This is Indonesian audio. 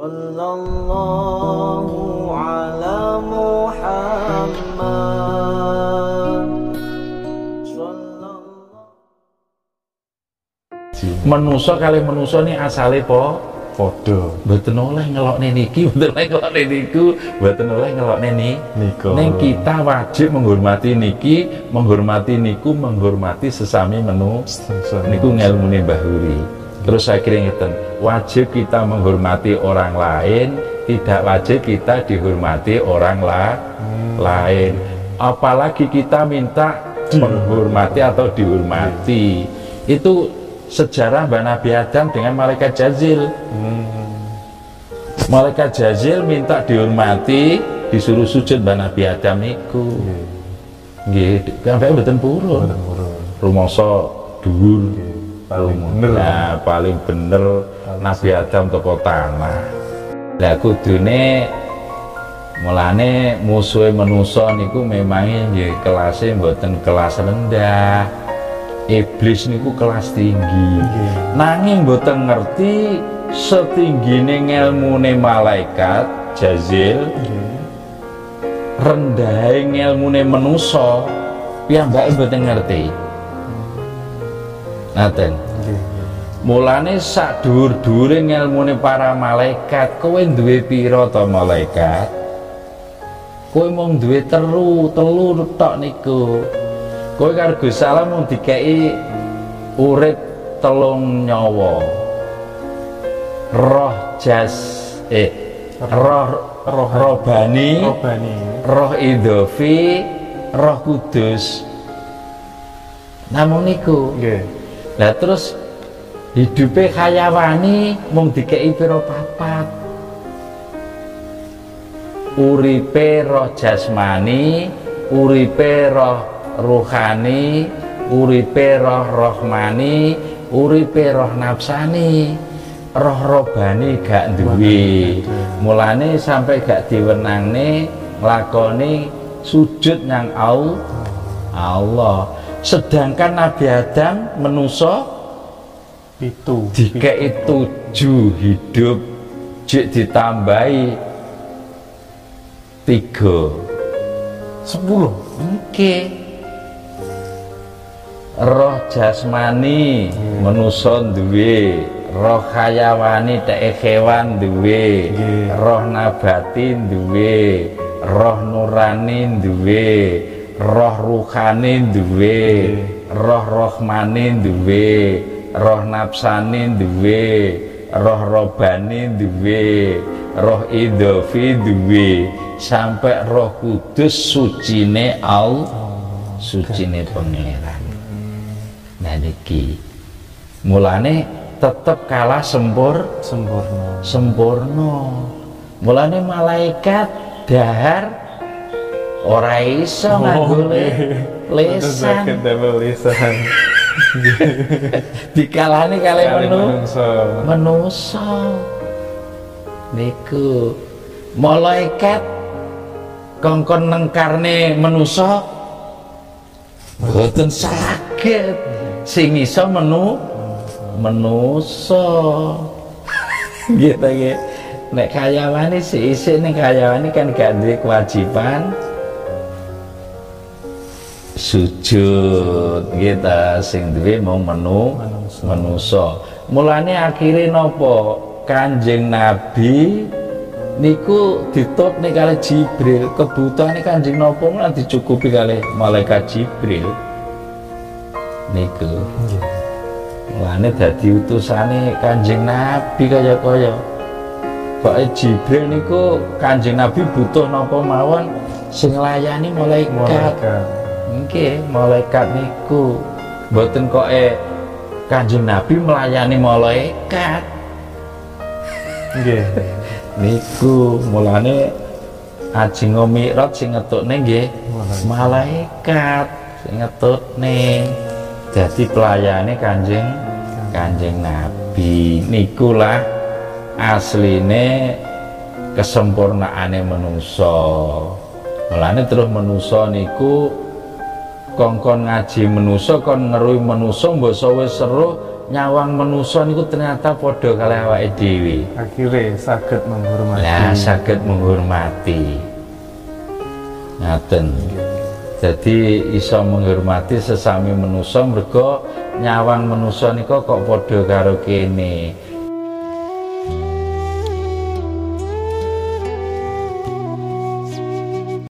Sallallahu ala Muhammad Menusa kali menusa ini asale po podo betul oleh ngelokne niki, betul oleh ngelok niku, betul oleh ngelok neni niku. Ning kita wajib menghormati niki, menghormati niku, menghormati sesami menu. Niku ngelmune Mbah Huri. Terus akhirnya ngeten, wajib kita menghormati orang lain, tidak wajib kita dihormati orang la lain. Apalagi kita minta menghormati atau dihormati. Itu sejarah Mbak Nabi Adam dengan malaikat Jazil. Malaikat Jazil minta dihormati, disuruh sujud Mbak Nabi Adam niku. Nggih, sampai mboten purun. Rumangsa dhuwur. Paling Rumah. bener. Nah, paling bener Nabi Adam toko tanah. Lah kudune mulane musuhe manusa niku memangnya nggih kelasnya mboten kelas rendah. Iblis niku kelas tinggi. Nanging mboten ngerti setinggine ngelmune malaikat Jazil rendahe ngelmune manusa piyambake mboten ngerti. Ngaten. Mulane sak dhuwur-dhuwure ngelmune para malaikat, kowe duwe pira to malaikat? Kowe mung duwe telu, telu tok niku. Kowe karo Gusti Allah mung dikeki urip telung nyawa. Roh jas eh roh roh robani, Robani roh idofi, roh kudus. Namun niku. Nggih Lah terus hidupe khayawani mung dikeki pira papat. Uripe roh jasmani, uripe roh ruhani, uripe roh rohmani, uripe roh nafsani. Roh robani gak duwe. Mulane sampai gak diwenangne nglakoni sujud nang au Allah. Sedangkan Nabi Adam menuso Itu. Dikei tujuh hidup jik ditambahi tiga. Sepuluh? Oke. Roh jasmani menuso duwe. Roh hayawani teke kewan duwe. Nggih. roh nabati duwe. Roh nurani duwe roh ruhani duwe roh rohmani duwe roh nafsani duwe roh robani duwe roh idofi duwe. Sampai roh kudus sucine au sucine pangeran. Nah niki. Mulane tetep kalah sempur Sempurna. sempurna. Mulane malaikat dahar ora iso nganggo Sakit double lisan dikalahne kali Kali menu. menungso. Menusa niku malaikat kongkon nengkarne menusa boten saged. Sing iso menu menusa gitu nggih. Nek karyawane si isik ning karyawane kan gak duwe kewajiban sujud gitu sing duwe mau menu menusa mulane akhirnya nopo kanjeng nabi niku ditut nih kali Jibril. Kebutuhan kanjeng nopo malah dicukupi kali malaikat Jibril niku. Mulane dadi utusane kanjeng nabi kaya kaya Pokoknya Jibril niku kanjeng nabi butuh nopo mawon sing layani malaikat. Malaikat Nggih, malaikat niku mboten kok eh Kanjeng Nabi melayani malaikat. Nggih Niku mulane Aji Mi'raj sing ngetokne nggih malaikat sing ngetokne. Jadi pelayane Kanjeng Kanjeng Nabi nikulah asline kesempurnaane manusa. Mulane terus manusa niku kongkon ngaji menuso kon ngeruhi menuso mbok seru nyawang manusa niku ternyata padha kalih awake dhewe. Akhirnya saged menghormati. Lah saged menghormati. Ngaten. Jadi iso menghormati sesami manusa mergo nyawang manusa nika kok padha karo kene.